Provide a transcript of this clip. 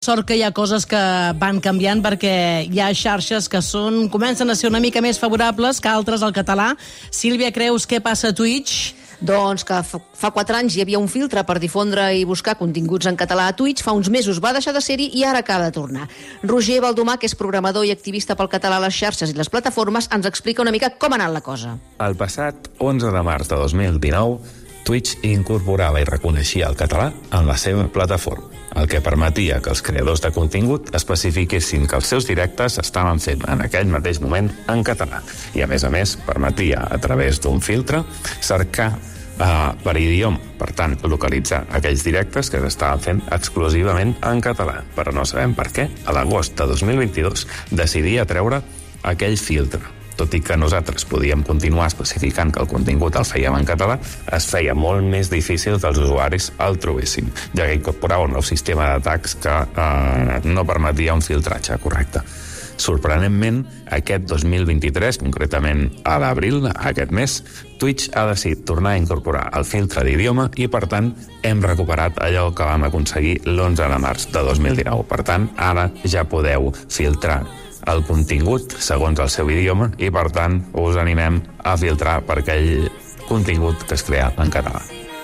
Sort que hi ha coses que van canviant perquè hi ha xarxes que són comencen a ser una mica més favorables que altres al català. Sílvia, creus què passa a Twitch? Doncs que fa 4 anys hi havia un filtre per difondre i buscar continguts en català a Twitch, fa uns mesos va deixar de ser-hi i ara acaba de tornar. Roger Baldomà, que és programador i activista pel català a les xarxes i les plataformes, ens explica una mica com ha anat la cosa. El passat 11 de març de 2019, Twitch incorporava i reconeixia el català en la seva plataforma, el que permetia que els creadors de contingut especifiquessin que els seus directes estaven fent en aquell mateix moment en català. I, a més a més, permetia, a través d'un filtre, cercar uh, per idioma. Per tant, localitzar aquells directes que s'estaven fent exclusivament en català. Però no sabem per què, a l'agost de 2022, decidia treure aquell filtre tot i que nosaltres podíem continuar especificant que el contingut el fèiem en català, es feia molt més difícil que els usuaris el trobessin, ja que incorporava un nou sistema d'atacs que eh, no permetia un filtratge correcte. Sorprenentment, aquest 2023, concretament a l'abril, aquest mes, Twitch ha decidit tornar a incorporar el filtre d'idioma i, per tant, hem recuperat allò que vam aconseguir l'11 de març de 2019. Per tant, ara ja podeu filtrar el contingut segons el seu idioma i, per tant, us animem a filtrar per aquell contingut que es crea en català.